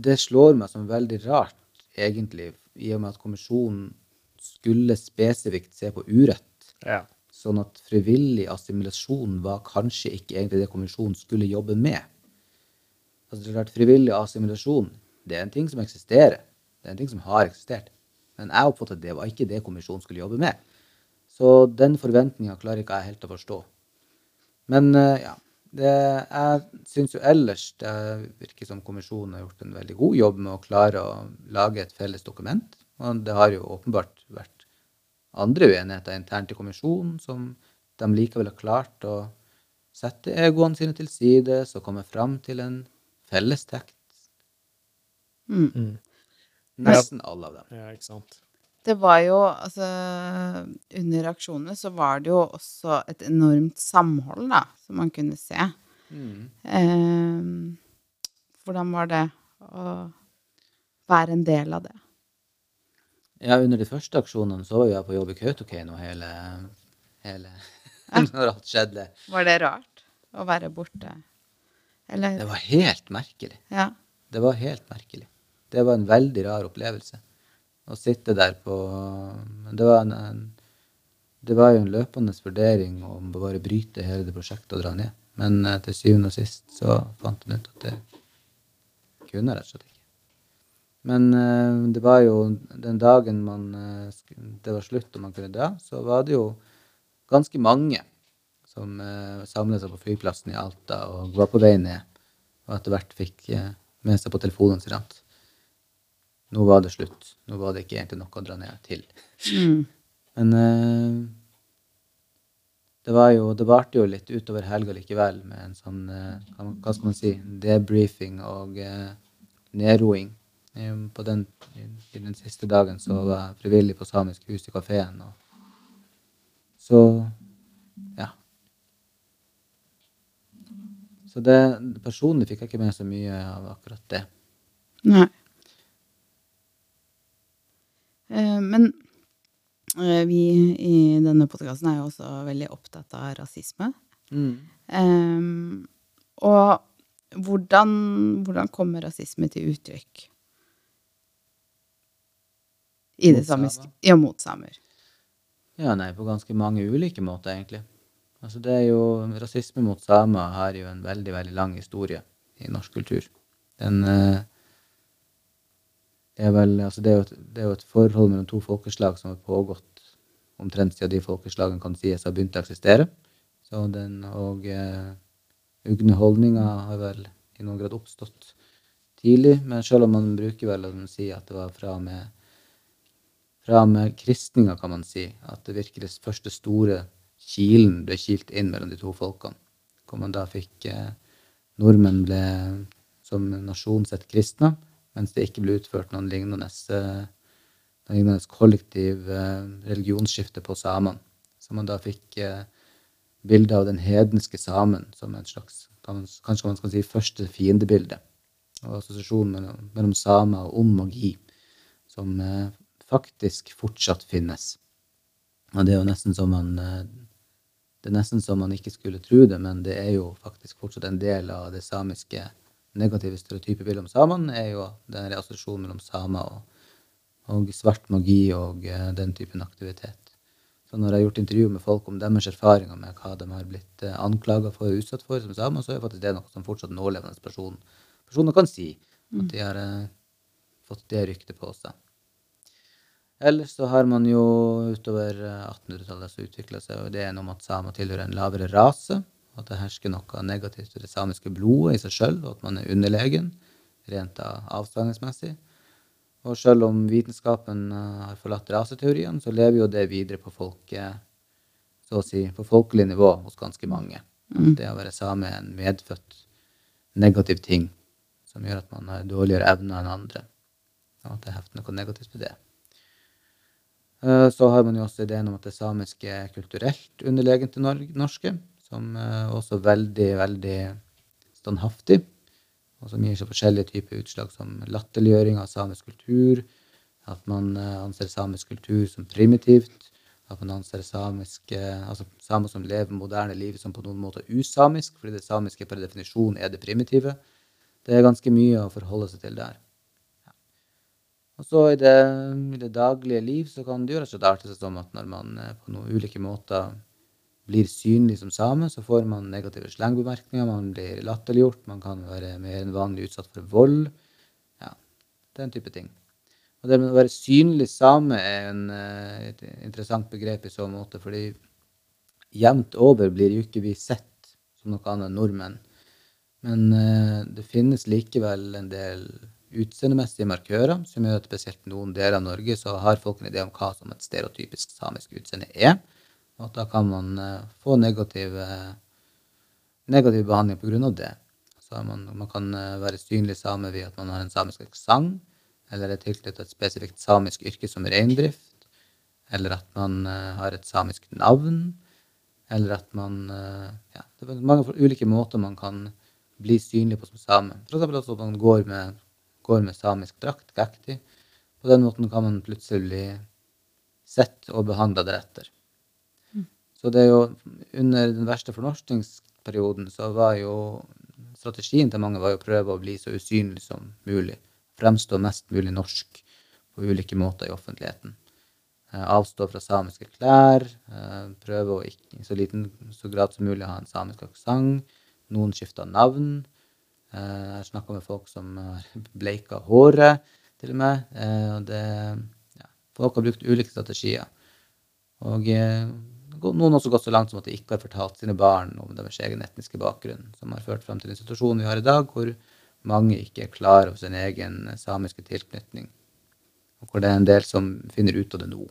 det slår meg som veldig rart, egentlig, i og med at kommisjonen skulle spesifikt se på urett. Ja. Sånn at frivillig assimilasjon var kanskje ikke egentlig det kommisjonen skulle jobbe med. Altså, det er klart, Frivillig assimilasjon det er en ting som eksisterer. Det er en ting som har eksistert. Men jeg oppfattet at det var ikke det kommisjonen skulle jobbe med. Så den forventninga klarer ikke jeg helt å forstå. Men eh, ja. Det, jeg syns jo ellers det virker som kommisjonen har gjort en veldig god jobb med å klare å lage et felles dokument. Og det har jo åpenbart vært andre uenigheter internt i kommisjonen som de likevel har klart å sette egoene sine til side og komme fram til en felles tekst. Mm. Nesten alle av dem. ja, ikke sant. Det var jo Altså, under aksjonene så var det jo også et enormt samhold, da, som man kunne se. Eh, hvordan var det å være en del av det? Ja, under de første aksjonene så var jeg på jobb i Kautokeino hele, hele Når alt skjedde. Var det rart å være borte? Eller Det var helt merkelig. Ja. Det var helt merkelig. Det var en veldig rar opplevelse. Å sitte der på det var, en, en, det var jo en løpende vurdering om å bare bryte hele det prosjektet og dra ned. Men eh, til syvende og sist så fant hun ut at det kunne rett og slett ikke. Men eh, det var jo den dagen man, eh, det var slutt og man kunne dra, så var det jo ganske mange som uh, samlet seg på flyplassen i Alta og var på vei ned. Og etter hvert fikk med seg på telefonen sin at nå var det slutt. Nå var det ikke egentlig noe å dra ned til. Mm. Men uh, det var jo Det varte jo litt utover helga likevel, med en sånn uh, hva, skal man si debriefing og nedroing. Eh, På den, den siste dagen så var jeg frivillig på Samisk hus i kafeen. Så ja. Så det, personlig fikk jeg ikke med så mye av akkurat det. Nei. Eh, men eh, vi i denne podkasten er jo også veldig opptatt av rasisme. Eh, og hvordan, hvordan kommer rasisme til uttrykk? I det samiske? Ja, mot samer. Ja, nei, på ganske mange ulike måter, egentlig. Altså, det er jo, rasisme mot samer har jo en veldig, veldig lang historie i norsk kultur. Den eh, det er vel, altså det er, jo et, det er jo et forhold mellom to folkeslag som har pågått omtrent siden de folkeslagene kan sies har begynt å eksistere. Så den, og eh, ugne holdninga har vel i noen grad oppstått tidlig, men selv om man bruker vel å si at det var fra og med fra med kristninga, kan man si, at det virkelig første store kilen ble kilt inn mellom de to folkene. Hvor man da fikk eh, Nordmenn ble som nasjon sett kristne, mens det ikke ble utført noen lignende, eh, noen lignende kollektiv eh, religionsskifte på samene. Så man da fikk eh, bilde av den hedenske samen som en slags kanskje man skal si første fiendebilde. Og assosiasjonen mellom, mellom samer og magi, som eh, faktisk fortsatt finnes. Og det er jo nesten som man eh, Det er nesten som man ikke skulle tro det, men det er jo faktisk fortsatt en del av det samiske negative stereotype bildet om samene, er jo den assosiasjonen mellom samer og, og svart magi og eh, den typen aktivitet. Så når jeg har gjort intervju med folk om deres erfaringer med hva de har blitt eh, anklaga for og utsatt for som samer, så er faktisk det noe som fortsatt en person, personer kan si. At de har fått det ryktet på seg. Ellers så har man jo utover eh, 1800-tallet så utvikla seg ideen om at samer tilhører en lavere rase. At det hersker noe negativt ved det samiske blodet i seg sjøl, og at man er underlegen. rent avstandsmessig. Og selv om vitenskapen eh, har forlatt raseteorien, så lever jo det videre på folket, så å si, på folkelig nivå hos ganske mange. Mm. Det å være same er en medfødt negativ ting som gjør at man har dårligere evner enn andre. Og at det hefter noe negativt ved det. Eh, så har man jo også ideen om at det samiske er kulturelt underlegent til norske, som er også veldig, veldig standhaftig og som gir seg forskjellige typer utslag som latterliggjøring av samisk kultur, at man eh, anser samisk kultur som primitivt, at man anser samiske, altså samer som lever moderne liv, som på noen måter usamisk, fordi det samiske per definisjon er det primitive. Det er ganske mye å forholde seg til der. Og så i det, i det, daglige liv så kan det og slett arte seg som at når man eh, på noen ulike måter blir synlig som same, så får man negative slengbemerkninger, man blir latterliggjort, man kan være mer enn vanlig utsatt for vold. Ja, den type ting. Og det med å være synlig same er en, eh, et interessant begrep i så måte, fordi jevnt over blir jo ikke vi sett som noe annet enn nordmenn. Men uh, det finnes likevel en del utseendemessige markører som gjør at spesielt noen deler av Norge så har folk en idé om hva som et stereotypisk samisk utseende er. Og at da kan man uh, få negativ, negativ behandling pga. det. Så man, man kan uh, være synlig same ved at man har en samisk aksent, eller er tilknyttet et spesifikt samisk yrke som reindrift, eller at man har et samisk navn, eller at man Ja, det er mange ulike måter man kan bli synlig på som same. F.eks. at man går med, går med samisk drakt, gekti. På den måten kan man plutselig bli sett og behandla deretter. Så det er jo under den verste fornorskningsperioden så var jo strategien til mange var jo å prøve å bli så usynlig som mulig. Fremstå mest mulig norsk på ulike måter i offentligheten. Eh, avstå fra samiske klær. Eh, prøve å ikke, i så liten så grad som mulig ha en samisk aksent. Noen skifta navn. Eh, jeg har snakka med folk som har bleika håret, til og med. Det, ja, folk har brukt ulike strategier. Og noen har også gått så langt som at de ikke har fortalt sine barn om deres egen etniske bakgrunn, som har ført frem til den situasjonen vi har i dag, hvor mange ikke er klar over sin egen samiske tilknytning, og hvor det er en del som finner ut av det nå.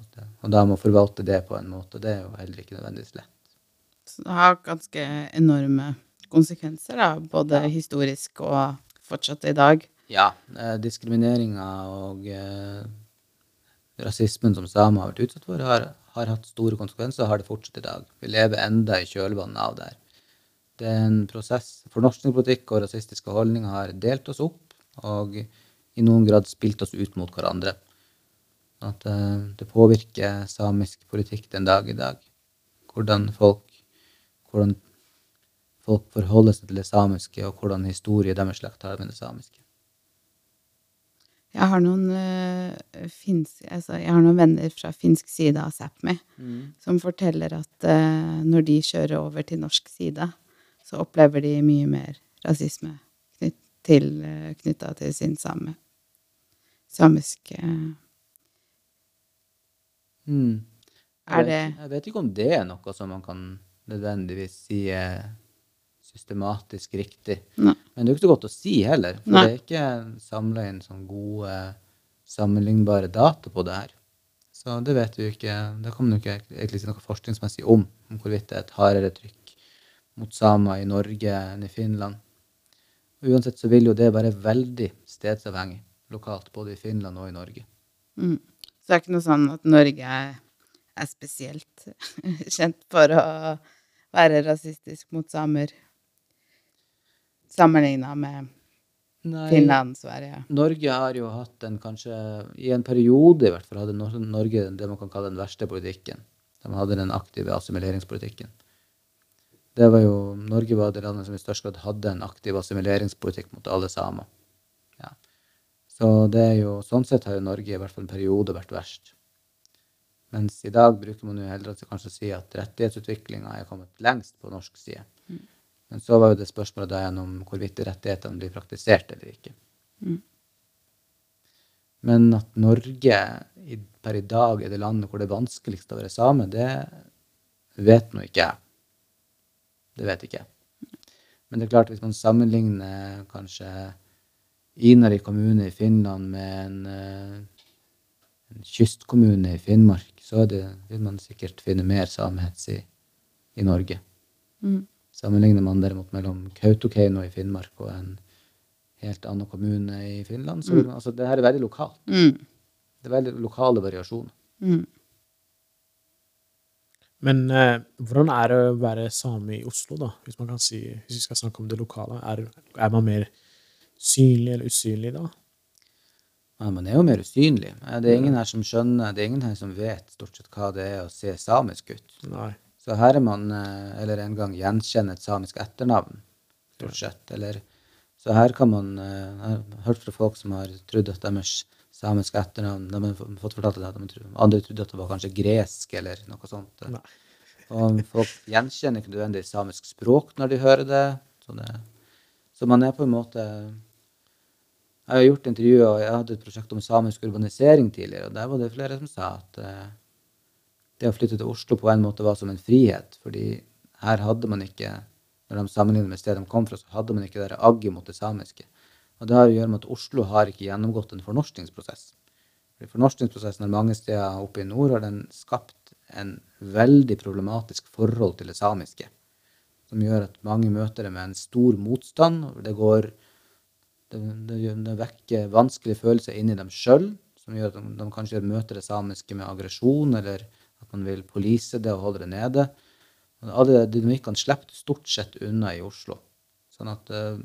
Og da må forvalte det på en måte. Det er jo heller ikke nødvendigvis lett. Så det har ganske enorme konsekvenser, da, både historisk og fortsatt i dag? Ja. Eh, diskrimineringa og eh, rasismen som samer har vært utsatt for, har har hatt store konsekvenser, og har det fortsatt i dag. Vi lever enda i kjølvannet av det her. Det er en prosess. Fornorskningspolitikk og rasistiske holdninger har delt oss opp, og i noen grad spilt oss ut mot hverandre. At eh, det påvirker samisk politikk den dag i dag. Hvordan folk, hvordan folk forholder seg til det samiske, og hvordan historie deres slekt har med det samiske. Jeg har noen, uh, finsk, altså, jeg har noen venner fra finsk side av Sápmi mm. som forteller at uh, når de kjører over til norsk side, så opplever de mye mer rasisme knyt, til, uh, knytta til sin same, samiske mm. Er det Jeg vet ikke om det er noe som man kan nødvendigvis si er systematisk riktig. Nei. Men det er jo ikke så godt å si heller, for Nei. det er ikke samla inn sånn gode, sammenlignbare data på det her. Så det vet vi jo ikke. Det kommer jo ikke egentlig si noe forskningsmessig om, om hvorvidt det er et hardere trykk mot samer i Norge enn i Finland. Og uansett så vil jo det være veldig stedsavhengig lokalt, både i Finland og i Norge. Mm. Så det er ikke noe sånn at Norge er spesielt kjent for å være rasistisk mot samer sammenligna med Nei, Finland, Sverige? Norge har jo hatt en kanskje I en periode i hvert fall hadde Norge det man kan kalle den verste politikken. De hadde den aktive assimileringspolitikken. Det var jo, Norge var det landet som i størst grad hadde en aktiv assimileringspolitikk mot alle samer. Ja. Så det er jo, sånn sett har jo Norge i hvert fall en periode vært verst. Mens i dag bruker man jo heller kanskje å si at rettighetsutviklinga er kommet lengst på norsk side. Men så var jo det spørsmålet da igjen om hvorvidt rettighetene blir praktisert eller ikke. Mm. Men at Norge i, per i dag er det landet hvor det er vanskeligst å være same, det vet nå ikke jeg. Det vet ikke jeg. Men det er klart, hvis man sammenligner kanskje Inari kommune i Finland med en, eh, en kystkommune i Finnmark, så det, vil man sikkert finne mer samehets i, i Norge. Mm. Sammenligner man derimot mellom Kautokeino i Finnmark og en helt annen kommune i Finland, så mm. altså det her er veldig lokalt. Mm. Det er veldig lokale variasjoner. Mm. Men eh, hvordan er det å være same i Oslo, da? Hvis man kan si, hvis vi skal snakke om det lokale. Er, er man mer synlig eller usynlig da? Ja, man er jo mer usynlig. Det er ingen her som skjønner, det er ingen her som vet stort sett hva det er å se samisk ut. Nei. Så her er man, eh, eller en gang gjenkjenne et samisk etternavn, stort sett. Eller, så her kan man, eh, jeg har hørt fra folk som har trodd at deres samiske etternavn, de har fått fortalt at de andre trodde at det var kanskje gresk eller noe sånt. Nei. Og folk gjenkjenner ikke nødvendigvis samisk språk når de hører det. Så, det, så man er på en måte Jeg har gjort intervjuer, og jeg hadde et prosjekt om samisk urbanisering tidligere, og der var det flere som sa at eh, det å flytte til Oslo på en måte var som en frihet, fordi her hadde man ikke Når de sammenlignet med stedet de kom fra, så hadde man ikke det agget mot det samiske. Og det har å gjøre med at Oslo har ikke gjennomgått en fornorskningsprosess. Fordi Fornorskningsprosessen er mange steder oppe i nord har den skapt en veldig problematisk forhold til det samiske. Som gjør at mange møter det med en stor motstand. Det går det, det, det vekker vanskelige følelser inni dem sjøl, som gjør at de, de kanskje møter det samiske med aggresjon, eller at man vil polise det og holde det nede. Alle dynamikkene slipper stort sett unna i Oslo. Sånn at uh,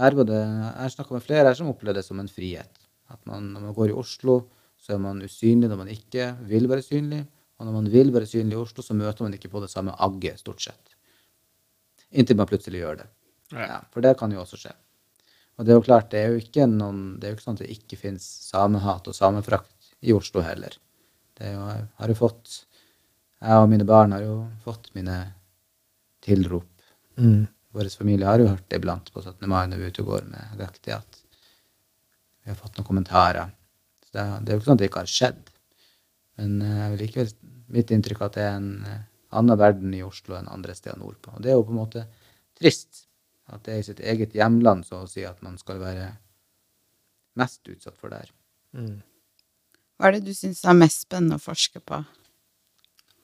her var det Jeg snakka med flere her som opplever det som en frihet. At man, når man går i Oslo, så er man usynlig når man ikke vil være synlig. Og når man vil være synlig i Oslo, så møter man ikke på det samme agget, stort sett. Inntil man plutselig gjør det. Ja, for det kan jo også skje. Og det er jo klart, det er jo ikke, noen, det er jo ikke sånn at det ikke finnes samehat og samefrakt i Oslo heller. Jo, jeg har jo fått Jeg og mine barn har jo fått mine tilrop. Mm. Vår familie har jo hørt det iblant på 17. mai når vi er ute og går med Gakti, at vi har fått noen kommentarer. Så det, det er jo ikke sånn at det ikke har skjedd. Men vil likevel mitt inntrykk er at det er en eh, annen verden i Oslo enn andre steder nordpå. Og det er jo på en måte trist at det er i sitt eget hjemland, så å si, at man skal være mest utsatt for det her. Mm. Hva er det du syns er mest spennende å forske på?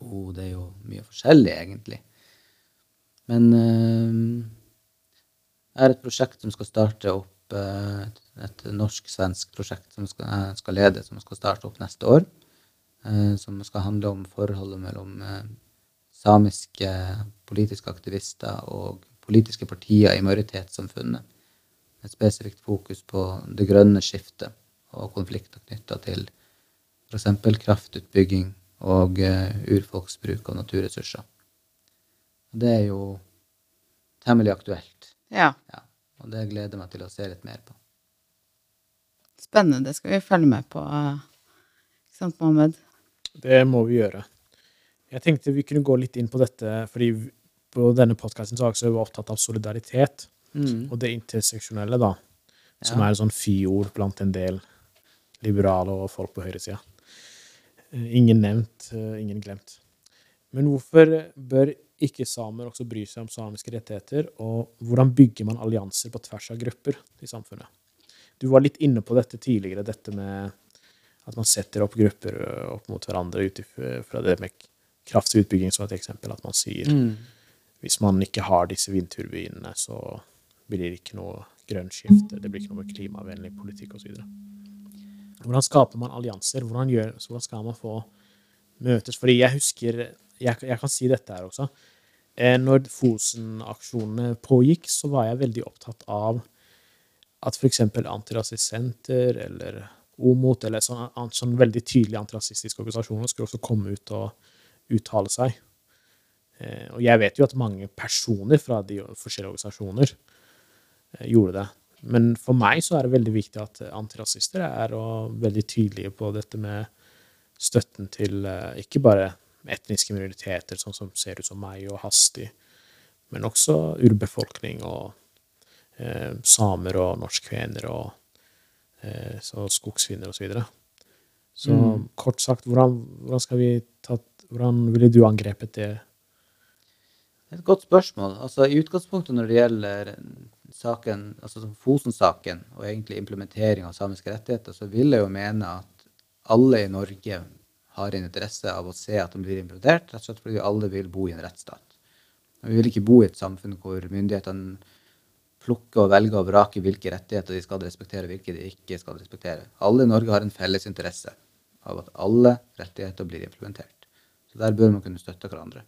Oh, det er jo mye forskjellig, egentlig. Men uh, jeg har et prosjekt som skal starte opp, uh, et, norsk-svensk prosjekt som skal, jeg skal lede, som skal starte opp neste år. Uh, som skal handle om forholdet mellom eh, samiske politiske aktivister og politiske partier i majoritetssamfunnet. Et spesifikt fokus på det grønne skiftet og konflikter knytta til f.eks. kraftutbygging og eh, urfolksbruk av naturressurser. Det er jo temmelig aktuelt, Ja, ja. og det gleder jeg meg til å se litt mer på. spennende. Det skal vi følge med på. eh, Ikke sant, Mohammed? Det må vi gjøre. Jeg tenkte vi kunne gå litt inn på dette, fordi på denne podkasten så er vi opptatt av solidaritet, og det interseksjonelle, da. Som Ja. er et sånn fyord blant en del liberale og folk på høyresida. Eh, Ingen nevnt, eh, ingen glemt. Men hvorfor bør ikke-samer også bry seg om samiske rettigheter, og hvordan bygger man allianser på tvers av grupper i samfunnet? Du var litt inne på dette tidligere, dette med at man setter opp grupper opp mot hverandre ut fra det med kraftig utbygging som et eksempel. At man sier hvis man ikke har disse vindturbinene, så blir det ikke noe grønt skifte, det blir ikke noe klimavennlig politikk osv. Hvordan skaper man allianser? Hvordan, gjør, hvordan skal man få møtes? Fordi jeg husker Jeg, jeg kan si dette her også. Eh, Når Fosen-aksjonene pågikk, så var jeg veldig opptatt av at f.eks. antirasistsenter eller OMOT eller sånn, sånn veldig tydelige antirasistiske organisasjoner skulle også komme ut og uttale seg. Eh, og jeg vet jo at mange personer fra de forskjellige organisasjoner eh, gjorde det. Men for meg så er det veldig viktig at eh, antirasister er veldig tydelige på dette med støtten til eh, ikke bare etniske minoriteter, sånn som ser ut som meg og Hasti, men også urbefolkning og eh, samer og norskvener og eh, skogsfinner osv. Så, videre. så Mm. kort sagt, hvordan, hvordan skal vi ta Hvordan ville du angrepet det? Et godt spørsmål. Altså, I utgangspunktet når det gjelder saken, altså Fosen-saken og egentlig implementering av samiske rettigheter, så vil jeg jo mene at alle i Norge har en interesse av å se at de blir implementert, rett og slett fordi alle vil bo i en rettsstat. Vi vil ikke bo i et samfunn hvor myndighetene plukker og velger og vraker hvilke rettigheter de skal respektere, og hvilke de ikke skal respektere. Alle i Norge har en felles interesse av at alle rettigheter blir implementert. Så der bør man kunne støtte hverandre.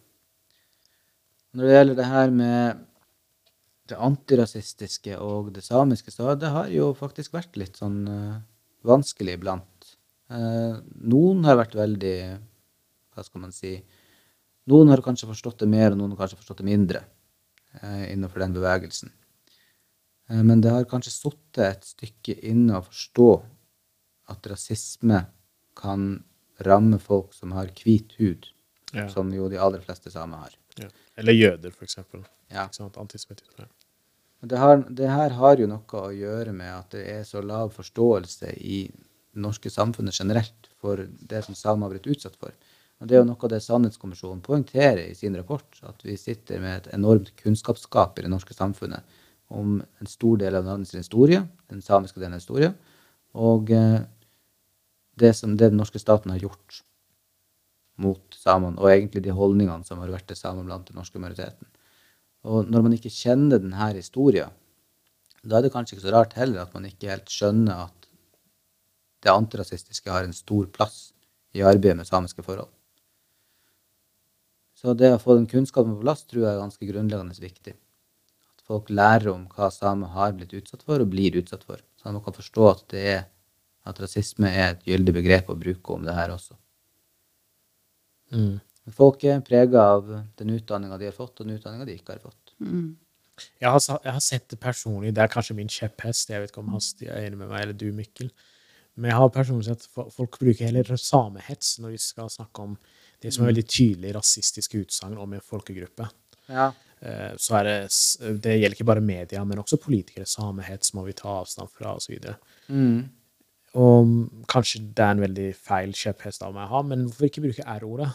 Når det gjelder det her med det antirasistiske og det samiske, så det har jo faktisk vært litt sånn uh, vanskelig iblant. Uh, noen har vært veldig Hva skal man si Noen har kanskje forstått det mer, og noen har kanskje forstått det mindre uh, innenfor den bevegelsen. men det har kanskje sittet et stykke inne å forstå at rasisme kan ramme folk som har hvit hud, ja. som jo de aller fleste samer har. Ja. Eller jøder, eksempel. Ja. Antisemittisme. Det, har, det her har jo noe å gjøre med at det er så lav forståelse i det norske samfunnet generelt for det som samer har blitt utsatt for. Og Det er jo noe av det Sannhetskommisjonen poengterer i sin rapport, at vi sitter med et enormt kunnskapsgap i det norske samfunnet om en stor del av landets historie, den samiske delen av historien, og eh, det som det den norske staten har gjort mot samene, og egentlig de holdningene som har vært til samene blant den norske majoriteten. Og når man ikke kjenner denne historien, da er det kanskje ikke så rart heller at man ikke helt skjønner at det antirasistiske har en stor plass i arbeidet med samiske forhold. Så det å få den kunnskapen på plass tror jeg er ganske grunnleggende viktig. At folk lærer om hva samer har blitt utsatt for og blir utsatt for. Så man kan forstå at, er, at rasisme er et gyldig begrep å bruke om det her også. Mm. Folk er prega av den utdanninga de har fått, og den utdanninga de ikke har fått. Mm. Jeg, har, jeg, har, sett det personlig. Det er kanskje min kjepphest. Jeg vet ikke om Hasti er enig med meg, eller du, Mikkel. Men jeg har personlig sett folk bruker heller samehets når vi skal snakke om det som er mm. veldig tydelig rasistiske utsagn om en folkegruppe. Ja. Eh, så er det, det gjelder ikke bare media, men også politikere. Samehets må vi ta avstand fra, osv. Mm. Og kanskje det er en veldig feil kjepphest av meg å ha, men hvorfor ikke bruke r-ordet?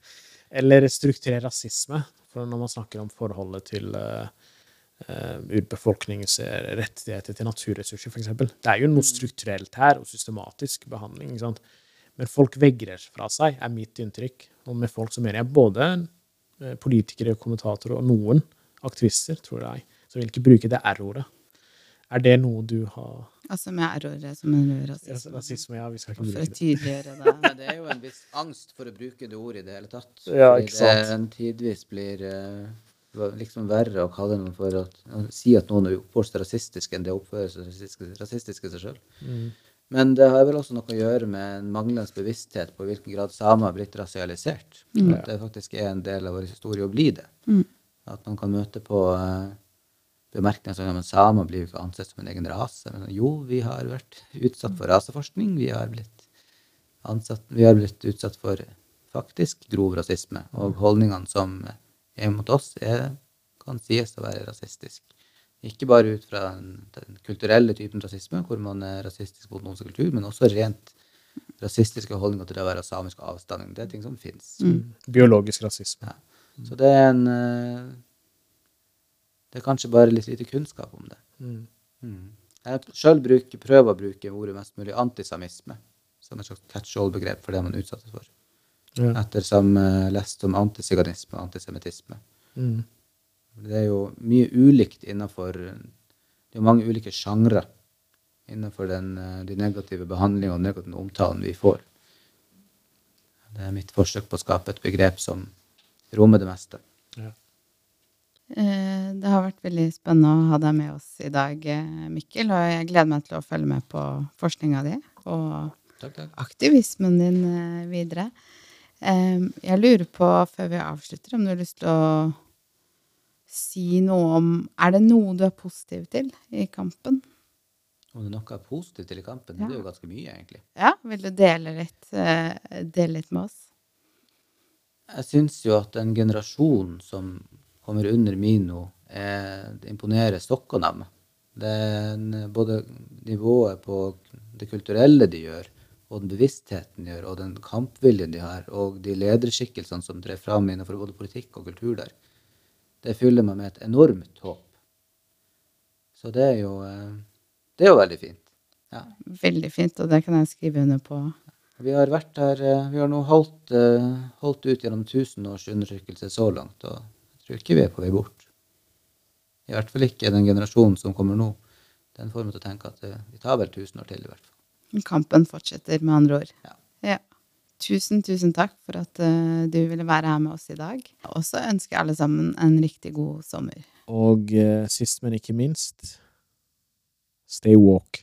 Eller strukturere rasisme. For når man snakker om forholdet til uh, uh, urbefolkningens rettigheter til naturressurser, f.eks. Det er jo noe mm. strukturelt her, og systematisk behandling. ikke sant? Men folk vegrer fra seg, er mitt inntrykk. Og med folk så mener jeg både uh, politikere, kommentatorer og noen aktivister, tror jeg, som vil ikke bruke det r-ordet. Er det noe du har Altså med r-ordet som en rasisme? Ja, rasisme, ja, vi skal ikke bruke det. For å tydeliggjøre det. Det er jo en viss angst for å bruke det ordet i det hele tatt. Ja, ikke sant. det tidvis blir uh, liksom verre å kalle noen for at, å si at noen er oppholdt seg rasistisk enn det oppfører seg rasistiske, i seg sjøl. Mm. Men det har vel også noe å gjøre med en manglende bevissthet på hvilken grad samer har blitt rasialisert. Mm. At det faktisk er en del av vår historie å bli det. Mm. At man kan møte på uh, bemerkninger som at samer blir jo ikke ansett som en egen rase. Men jo, vi har vært utsatt for raseforskning. Vi har blitt, ansatt, vi har blitt utsatt for faktisk grov rasisme. Og holdningene som er mot oss, er, kan sies å være rasistisk. Ikke bare ut fra den, den, kulturelle typen rasisme, hvor man er rasistisk mot noens kultur, men også rent rasistiske holdninger til det å være samisk avstand. Det er ting som fins. Mm. Biologisk rasisme. Ja. Så det er en eh, det er kanskje bare litt lite kunnskap om det. Mm. Mm. Jeg sjøl prøver å bruke ordet mest mulig antisamisme som et slags catch-all-begrep for det man utsattes for. Ja. Ettersom jeg lest om antisiganisme og antisemittisme. Mm. Det er jo mye ulikt innenfor Det er jo mange ulike sjangre innenfor den, uh, de negative behandlingene og den negative omtalen vi får. Det er mitt forsøk på å skape et begrep som rommer det meste. Ja. Eh, det har vært veldig spennende å ha deg med oss i dag, eh, Mikkel. Og jeg gleder meg til å følge med på forskninga di og takk, takk. aktivismen din eh, videre. Jeg lurer på, før vi avslutter, om du har lyst til å si noe om Er det noe du er positiv til i kampen? Om det er noe jeg er positiv til i kampen? Ja. Det er jo ganske mye, egentlig. Ja, Vil du dele litt, dele litt med oss? Jeg syns jo at en generasjon som kommer under Mino, er, det imponerer meg. Det er både nivået på det kulturelle de gjør, og den bevisstheten de gjør, og den kampviljen de har, og de lederskikkelsene som trer fram innenfor både politikk og kultur der, det fyller meg med et enormt håp. Så det er jo, eh, det er jo veldig fint. Ja. Veldig fint, og det kan jeg skrive under på. Vi har vært her eh, Vi har nå holdt, eh, holdt ut gjennom tusen års undertrykkelse så langt, og tror ikke vi er på vei bort. I hvert fall ikke den generasjonen som kommer nå. Den får meg til å tenke at eh, vi tar vel 1000 år til, i hvert fall. Kampen fortsetter, med andre ord. Ja. Ja. Tusen, tusen takk for at uh, du ville være her med oss i dag. Og så ønsker jeg alle sammen en riktig god sommer. Og uh, sist, men ikke minst, stay walk.